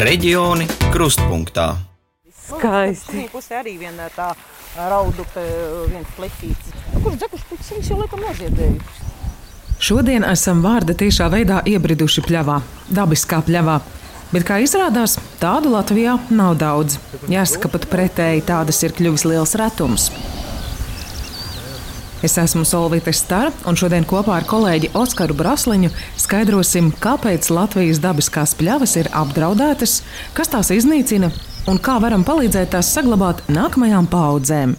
Reģioni krustpunktā. Skaisti. Šī pusē arī viena tā raudu, viens pleķītis. Nu, kurš dzekuši puķis, viņš jau laikam noziedējuši. Šodien esam vārda tiešā veidā iebriduši pļavā, dabiskā pļavā. Bet, kā izrādās, tādu Latvijā nav daudz. Jāsaka, pat pretēji tādas ir kļuvis liels retums. Es esmu Solvīta Stara, un šodien kopā ar kolēģi Oskaru Brasliņu skaidrosim, kāpēc Latvijas dabiskās pļavas ir apdraudētas, kas tās iznīcina un kā varam palīdzēt tās saglabāt nākamajām paudzēm.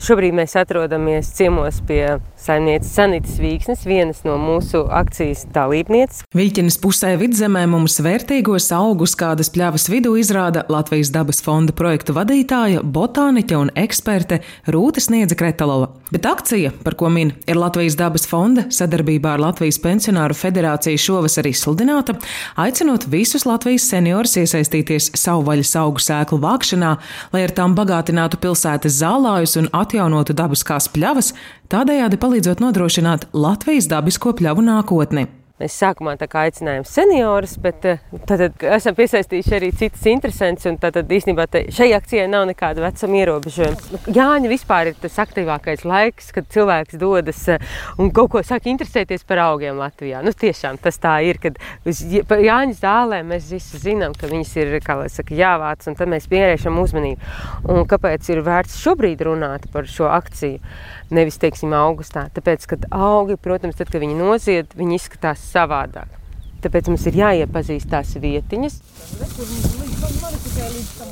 Šobrīd mēs atrodamies ciemos pie saimnieces Sanitas Vīksnes, vienas no mūsu akcijas dalībnieces. Viļķinas pusē vidzemē mums vērtīgos augus kādas pļavas vidū izrāda Latvijas dabas fonda projektu vadītāja, botāniķe un eksperte Rūta Sniedza Kretalova. Bet akcija, par ko min, ir Latvijas dabas fonda sadarbībā ar Latvijas pensionāru federāciju šovasar izsludināta, aicinot visus Latvijas seniorus iesaistīties savvaļas augu sēklu vākšanā, lai ar tām bagātinātu pilsētas zālājus un atjaunotu dabiskās pļavas, tādējādi palīdzot nodrošināt Latvijas dabisko pļavu nākotni. Mēs sākumā aicinājām seniorus, bet eh, tad esam piesaistījuši arī citas interesantus. Tad īstenībā šai akcijai nav nekāda vecuma ierobežojuma. Jāņa vispār ir tas aktīvākais laiks, kad cilvēks dodas eh, un kaut ko sāk interesēties par augiem Latvijā. Nu, tiešām tas tā ir, kad par Jāņa zālēm mēs visi zinām, ka viņas ir saka, jāvāc, un tad mēs pievēršam uzmanību. Un kāpēc ir vērts šobrīd runāt par šo akciju? Nevis, teiksim, augustā. Tāpēc, kad augi, protams, tad, kad viņi nozied, viņi izskatās savādāk. Tāpēc mums ir jāiepazīst tās vietiņas.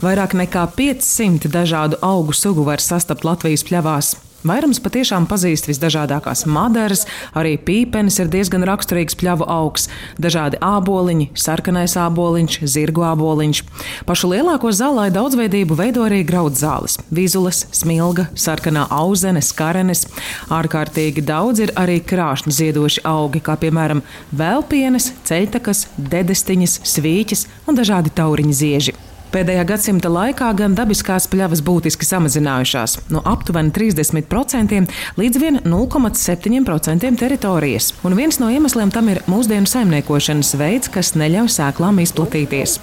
Vairāk nekā 500 dažādu augu sugu var sastapt Latvijas pļavās. Vairums patiešām pazīst visdažādākās madaras, arī pīpenis ir diezgan raksturīgs pļavu augs, dažādi āboliņi, sarkanais āboliņš, zirgu āboliņš. Pašu lielāko zālāju daudzveidību veido arī graudzāles - vizules, smilga, sarkanā auzene, skarenes. Ārkārtīgi daudz ir arī krāšņi ziedoši augi, kā piemēram vēlpienes, ceļtakas, dedestiņas, svīķis un dažādi tauriņu zieži. Pēdējā gadsimta laikā gan dabiskās pļavas būtiski samazinājušās no aptuveni 30% līdz 0,7% teritorijas. Un viens no iemesliem tam ir mūsdienu saimniekošanas veids, kas neļauj sēklām izplatīties.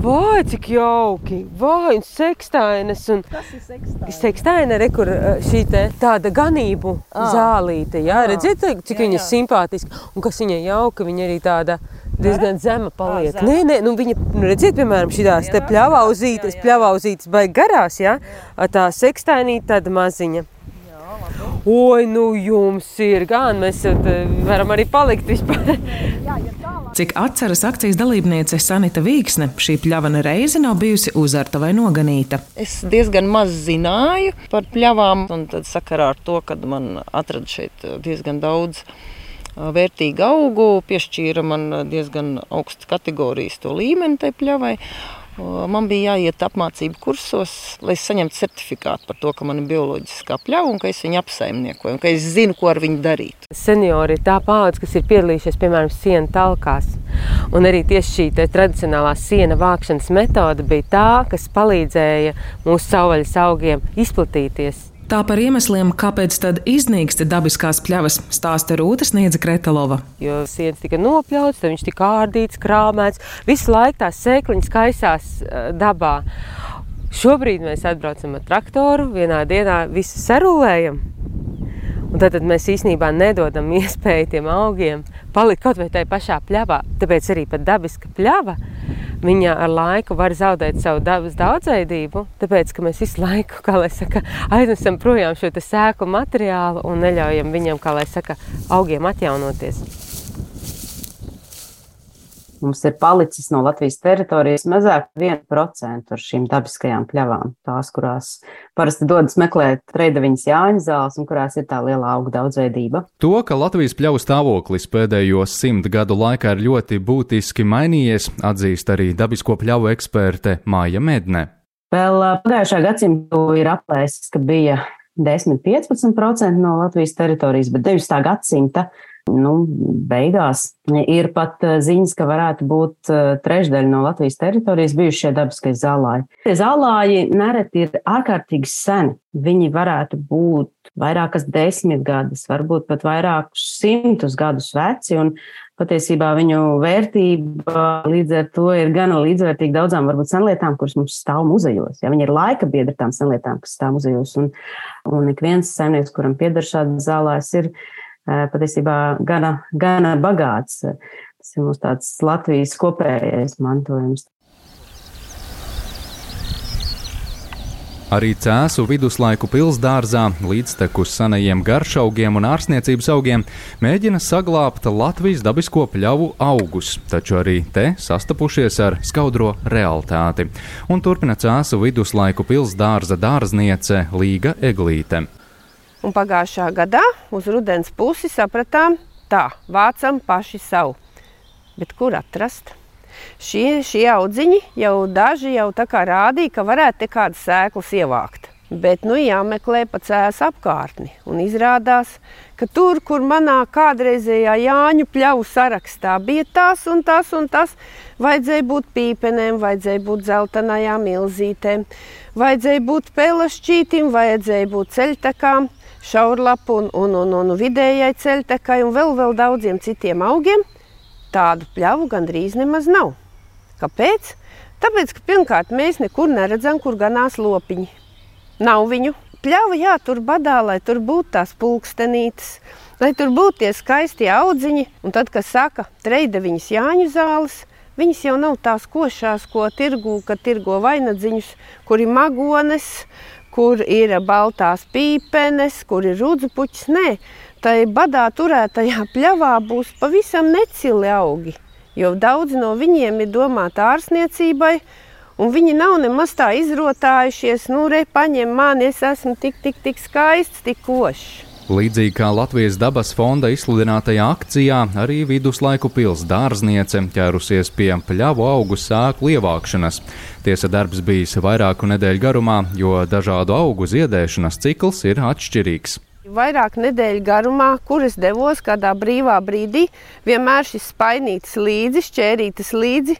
Vai, cik jauki! Vai, un sekstainas! Un... Kas ir sekstaina? Sekstaina, re, kur šī te, tāda ganību à. zālīte, jā, redziet, cik jā, viņa jā. simpātiska, un kas viņa jauka, viņa arī tāda diezgan zema paliek. À, nē, nē, nu viņa, nu redziet, piemēram, šīs te pļavauzītes, pļavauzītes baigi garās, jā, tā sekstainīte tāda maziņa. Oi, nu jums ir gan, mēs varam arī palikt vispār. Cik atceras akcijas dalībniece Sanita Vīksne, šī pļavana reize nav bijusi uzarta vai noganīta. Es diezgan maz zināju par pļavām, un tad sakarā ar to, kad man atrada šeit diezgan daudz vērtīgu augu, piešķīra man diezgan augstu kategorijas to līmeni tai pļavai. Man bija jāiet apmācību kursos, lai saņemtu certifikātu par to, ka man ir bioloģiskā pļauja un ka es viņu apsaimniekoju, un ka es zinu, ko ar viņu darīt. Seniori ir tā paudze, kas ir piedalījušies piemēram sienu talkās. Un arī tieši šī tradicionālā siena vākšanas metode bija tā, kas palīdzēja mūsu savvaļas augiem izplatīties Tā par iemesliem, kāpēc tad iznīkst dabiskās pļavas, stāsta Rūta Sniedza Kretalova. Jo sienas tika nopļauts, tad viņš tika ārdīts, krāmēts, visu laiku tās sēkliņas kaisās uh, dabā. Šobrīd mēs atbraucam ar traktoru, vienā dienā visu sarūlējam. Un tad mēs īstenībā nedodam iespēju tiem augiem palikt kaut vai tajā pašā pļavā. Tāpēc arī pat dabiska pļava viņa ar laiku var zaudēt savu dabas daudzveidību, tāpēc ka mēs visu laiku, kā lai saka, aiznesam projām šo sēklu materiālu un neļaujam viņam, kā lai saka, augiem atjaunoties. Mums ir palicis no Latvijas teritorijas mazāk par 1% ar šīm dabiskajām pļavām. Tās, kurās parasti dodas meklēt treidaviņas Jāņa zāles un kurās ir tā liela auga daudzveidība. To, ka Latvijas pļavu stāvoklis pēdējo simt gadu laikā ir ļoti būtiski mainījies, atzīst arī dabisko pļavu eksperte Māja Medne. Vēl pagājušā gadsimta ir aplēsis, ka bija 10-15% no Latvijas teritorijas, bet 9. gadsimta Nu, beigās ir pat eh, ziņas, ka varētu būt eh, trešdaļa no Latvijas teritorijas bijuši šie dabiskie zālāji. Tie zālāji nereti ir ārkārtīgi seni. Viņi varētu būt vairākas desmitgades, varbūt pat vairākus simtus gadus veci. Patiesībā viņu vērtība līdz ar to ir gana līdzvērtīga daudzām varbūt senlietām, kuras mums stāv muzejos. Ja viņi ir laika biedri tām senlietām, kas stāv muzejos, un, un ik viens saimnieks, kuram pieder šādas zālēs, ir patiesībā gana, gana bagāts. Tas ir mums tāds Latvijas kopējais mantojums. Arī cēsu viduslaiku pilsdārzā, līdztekus senajiem garšaugiem un ārsniecības augiem, mēģina saglabāt Latvijas dabisko pļavu augus, taču arī te sastapušies ar skaudro realitāti. Un turpina cēsu viduslaiku pilsdārza dārzniece Līga Eglīte. Un pagājušā gadā uz rudens pusi sapratām, tā vācam paši savu. Bet kur atrast? Šie, šie audziņi jau daži jau tā kā rādīja, ka varētu te kādas sēklas ievākt. Bet nu jāmeklē pa cēs apkārtni. Un izrādās, ka tur, kur manā kādreizējā Jāņu pļauju sarakstā bija tas un tas un tas, vajadzēja būt pīpenēm, vajadzēja būt zeltainajām milzītēm, vajadzēja būt pelašķītim, vajadzēja būt ceļtakām šaurlapu un, un, un, un vidējai ceļtekai un vēl, vēl daudziem citiem augiem, tādu pļavu gandrīz nemaz nav. Kāpēc? Tāpēc, ka pirmkārt mēs nekur neredzam, kur ganās lopiņi. Nav viņu. Pļava jātur badā, lai tur būtu tās pulkstenītes, lai tur būtu tie skaistie audziņi. Un tad, kad saka, treida viņas Jāņu zāles, viņas jau nav tās košās, ko tirgu, kad tirgo vainagdziņus, kuri magones, kur ir baltās pīpenes, kur ir rudzupuķis. Nē, tai badā turētajā pļavā būs pavisam necili augi, jo daudz no viņiem ir domāti ārsniecībai, un viņi nav nemaz tā izrotājušies, nu, re, paņem mani, es esmu tik, tik, tik skaists, tik košs. Līdzīgi kā Latvijas dabas fonda izsludinātajā akcijā, arī viduslaiku pils dārzniece ķērusies pie pļavu augu sēklu ievākšanas. Tiesa darbs bijis vairāku nedēļu garumā, jo dažādu augu ziedēšanas cikls ir atšķirīgs. Vairāk nedēļu garumā, kur es devos kādā brīvā brīdī, vienmēr šis spainītis līdzi, šķērītis līdzi,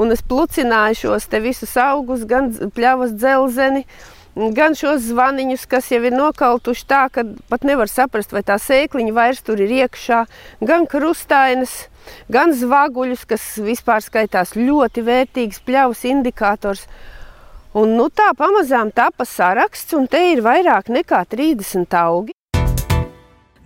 un es plucināju šos te visus augus, gan pļavas dzelzeni, gan šos zvaniņus, kas jau ir nokautuši tā, ka pat nevar saprast, vai tā sēkliņa vairs tur ir iekšā, gan krustainas, gan zvaguļus, kas vispār skaitās ļoti vērtīgs pļavas indikators. Un nu tā pamazām tapa saraksts, un te ir vairāk nekā 30 augi.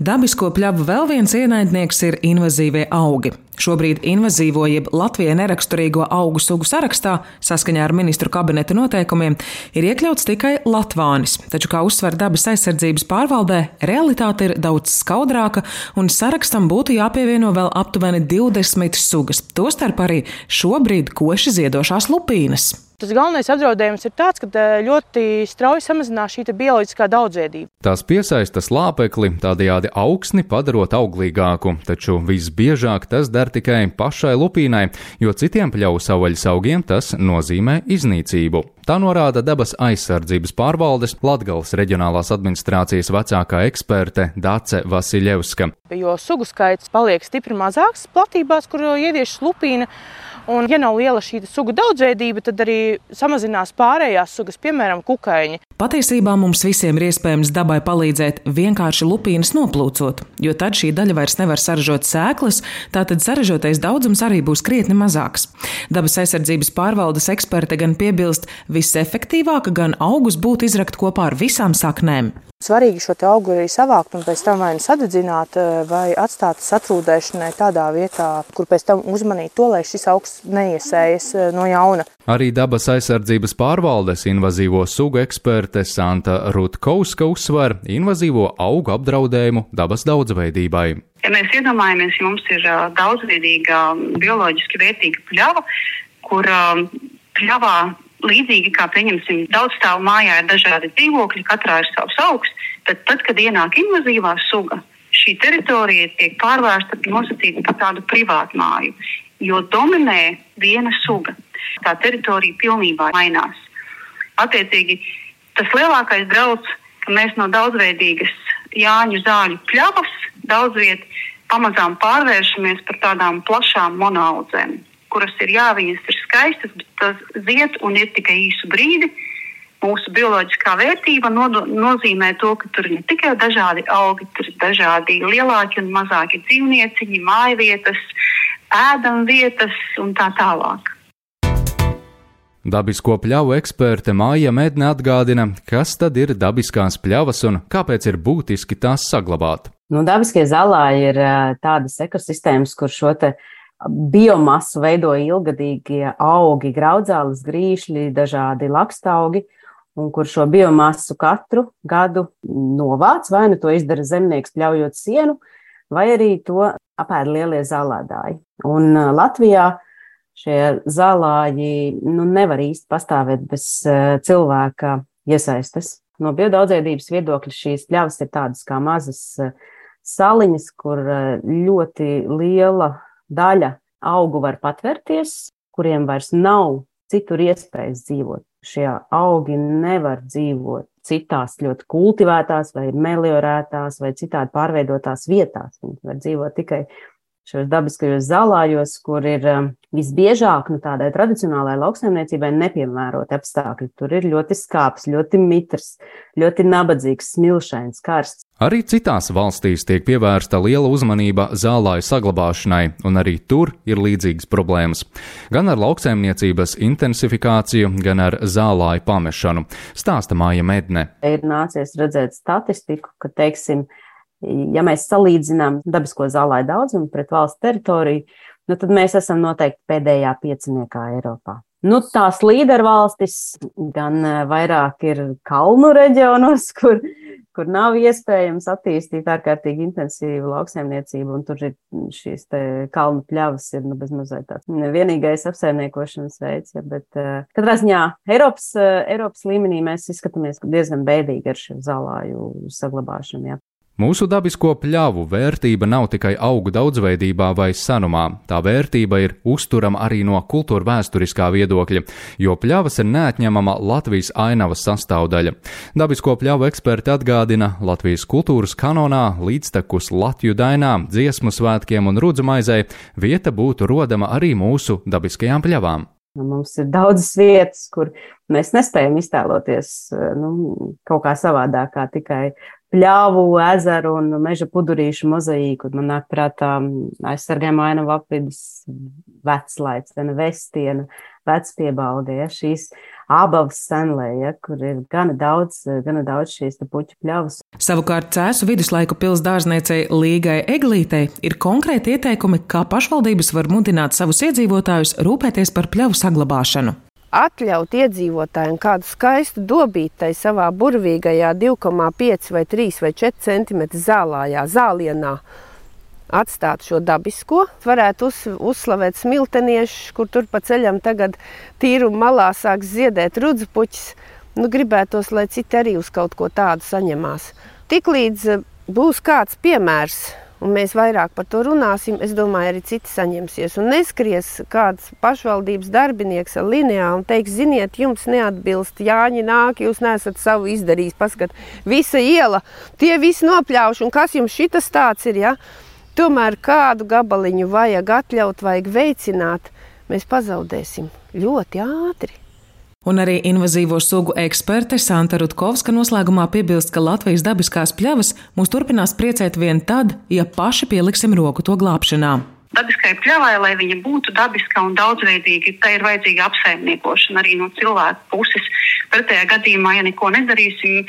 Dabisko pļavu vēl viens ienaidnieks ir invazīvie augi. Šobrīd invazīvo jeb Latvijai neraksturīgo augu sugu sarakstā, saskaņā ar ministru kabineta noteikumiem, ir iekļauts tikai latvānis. Taču, kā uzsver dabas aizsardzības pārvaldē, realitāte ir daudz skaudrāka, un sarakstam būtu jāpievieno vēl aptuveni 20 sugas, tostarp arī šobrīd koši ziedošās lupīnas. Tas galvenais apdraudējums ir tāds, ka eh, ļoti strauji samazinās šī bioloģiskā daudzveidība. Tās piesaista slāpekli, tādējādi augsni padarot auglīgāku, taču visbiežāk tas der tikai pašai lupīnai, jo citiem pļauju savvaļas augiem tas nozīmē iznīcību. Tā norāda dabas aizsardzības pārvaldes Latgales reģionālās administrācijas vecākā eksperte Dace Vasiljevska. Jo sugu skaits paliek stipri mazāks platībās, kur ievieš lupīna. Un, ja nav liela šī sugu daudzveidība, tad arī samazinās pārējās sugas, piemēram, kukaiņi. Patiesībā mums visiem ir iespējams dabai palīdzēt vienkārši lupīnas noplūcot, jo tad šī daļa vairs nevar saražot sēklas, tātad saražotais daudzums arī būs krietni mazāks. Dabas aizsardzības pārvaldes eksperte gan piebilst, visefektīvāk gan augus būtu izrakt kopā ar visām saknēm. Svarīgi šo augu arī savākt un pēc tam vai nu sadedzināt, eh, vai atstāt satrūdēšanai tādā vietā, kur pēc tam uzmanīt to, lai šis augs neiesējas eh, no jauna. Arī dabas aizsardzības pārvaldes invazīvo sugu eksperte Santa Rutkauska uzsver invazīvo augu apdraudējumu dabas daudzveidībai. Ja mēs iedomājamies, ja mums ir uh, daudzveidīga, bioloģiski vērtīga pļava, kur pļavā līdzīgi kā, pieņemsim, daudz stāvu mājā ir dažādi dzīvokļi, katrā ir savs augs, tad, tad kad ienāk invazīvā suga, šī teritorija tiek pārvērsta nosacīta par tādu privātu māju, jo dominē viena suga. Tā teritorija pilnībā mainās. Attiecīgi, tas lielākais drauds, ka mēs no daudzveidīgas Jāņu zāļu pļavas daudz viet pamazām pārvēršamies par tādām plašām monaudzēm kuras ir jā, viņas ir skaistas, bet tas ziet un ir tikai īsu brīdi. mūsu bioloģiskā vērtība nodo, nozīmē to, ka tur ir ne tikai dažādi augi, tur ir dažādi lielāki un mazāki dzīvnieciņi, mājvietas, ēdamvietas un tā tālāk. Dabisko pļauju eksperte Māja Medne atgādina, kas tad ir dabiskās pļavas un kāpēc ir būtiski tās saglabāt. Nu, dabiskie zālāji ir tādas ekosistēmas, kur šo biomasu veido ilgadīgie augi, graudzāles, grīšļi, dažādi lakstaugi, un kur šo biomasu katru gadu novāc, vai nu to izdara zemnieks pļaujot sienu, vai arī to apēd lielie zālēdāji. Un Latvijā šie zālāji nu, nevar īsti pastāvēt bez uh, cilvēka iesaistes. No biodaudzveidības viedokļa šīs pļavas ir tādas kā mazas uh, saliņas, kur uh, ļoti liela daļa augu var patvērties, kuriem vairs nav citur iespējas dzīvot. Šie augi nevar dzīvot citās ļoti kultivētās vai meliorētās vai citādi pārveidotās vietās. Viņi var dzīvot tikai šajos dabiskajos zālājos, kur ir um, visbiežāk nu, tādai tradicionālajai lauksaimniecībai nepiemēroti apstākļi. Tur ir ļoti skāps, ļoti mitrs, ļoti nabadzīgs, smilšains, karsts. Arī citās valstīs tiek pievērsta liela uzmanība zālāju saglabāšanai, un arī tur ir līdzīgas problēmas. Gan ar lauksaimniecības intensifikāciju, gan ar zālāju pamešanu, stāsta Māja Medne. Ir nācies redzēt statistiku, ka, teiksim, ja mēs salīdzinām dabisko zālāju daudzumu pret valsts teritoriju, nu, tad mēs esam noteikti pēdējā pieciniekā Eiropā. Nu, tās līdervalstis gan eh, vairāk ir kalnu reģionos, kur, kur nav iespējams attīstīt ārkārtīgi intensīvu lauksaimniecību, un tur ir šīs kalnu pļavas, ir nu, bezmazliet tāds vienīgais apsaimniekošanas veids. Ja, bet uh, katrā ziņā Eiropas, uh, Eiropas līmenī mēs izskatāmies diezgan bēdīgi ar šo zālāju saglabāšanu. Ja. Mūsu dabisko pļavu vērtība nav tikai augu daudzveidībā vai senumā, tā vērtība ir uzturama arī no kultūra vēsturiskā viedokļa, jo pļavas ir neatņemama Latvijas ainavas sastāvdaļa. Dabisko pļavu eksperti atgādina Latvijas kultūras kanonā līdztekus Latviju dainām, dziesmu svētkiem un rudzamaizei vieta būtu rodama arī mūsu dabiskajām pļavām. Nu, mums ir daudzas vietas, kur mēs nespējam iztēloties nu, kaut kā savādāk, kā tikai pļāvu, ezeru un meža pudurīšu mozaīku. Man nāk prātā aizsargājuma aina apvidus veclaids, viena vestiena, vecpiebalde, ja, šīs abavas senlē, ja, kur ir gana daudz, gana daudz šīs puķu pļavas. Savukārt cēsu viduslaiku pils dārzniecei Līgai Eglītei ir konkrēti ieteikumi, kā pašvaldības var mudināt savus iedzīvotājus rūpēties par pļavu saglabāšanu atļaut iedzīvotājiem kādu skaistu dobītai savā burvīgajā 2,5 vai 3 vai 4 cm zālājā, zālienā. Atstāt šo dabisko, varētu uz, uzslavēt smilteniešus, kur tur pa ceļam tagad tīruma malā sāks ziedēt rudzupuķis. Nu, gribētos, lai citi arī uz kaut ko tādu saņemās. Tiklīdz būs kāds piemērs, un mēs vairāk par to runāsim, es domāju, arī citi saņemsies. Un neskries kāds pašvaldības darbinieks ar linijā un teiks, ziniet, jums neatbilst, Jāņi nāk, jūs nesat savu izdarījis, paskat, visa iela, tie visi nopļauši, un kas jums šitas tāds ir, ja? Tomēr kādu gabaliņu vajag atļaut, vajag veicināt, mēs pazaudēsim ļoti ātri. Un arī invazīvo sugu eksperte Santa Rutkovska noslēgumā piebilst, ka Latvijas dabiskās pļavas mūs turpinās priecēt vien tad, ja paši pieliksim roku to glābšanā. Dabiskai pļavai, lai viņa būtu dabiska un daudzveidīga, tai ir vajadzīga apsaimniekošana arī no cilvēka puses. Pretējā gadījumā, ja neko nedarīsim,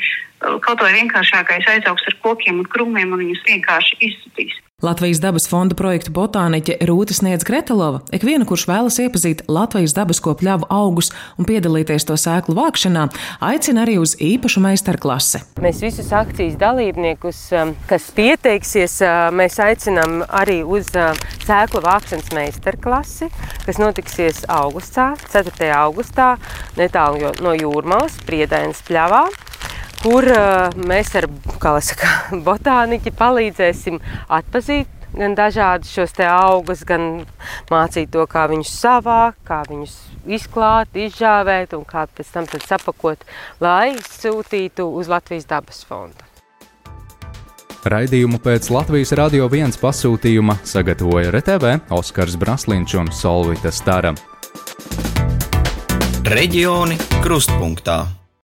kaut vai vienkāršākais aizaugs ar kokiem un krūmiem un viņus vienkārši izzudīs. Latvijas dabas fonda projektu botāniķe Rūta Sniedz Gretelova, ikvienu, kurš vēlas iepazīt Latvijas dabisko pļavu augus un piedalīties to sēklu vākšanā, aicina arī uz īpašu meistarklasi. Mēs visus akcijas dalībniekus, um, kas pieteiksies, uh, mēs aicinām arī uz uh, sēklu vākšanas meistarklasi, kas notiksies augustā, 4. augustā, netālu no jūrmālas, Priedainas pļavā kur uh, mēs ar saka, botāniķi palīdzēsim atpazīt gan dažādus šos augus, gan mācīt to, kā viņus savākt, kā viņus izklāt, izžāvēt un kā pēc tam sapakot, lai sūtītu uz Latvijas dabas fondu. Raidījumu pēc Latvijas radio viens pasūtījuma sagatavoja RTV Oskars Braslīņš un Solvita Stara. Reģioni krustpunktā.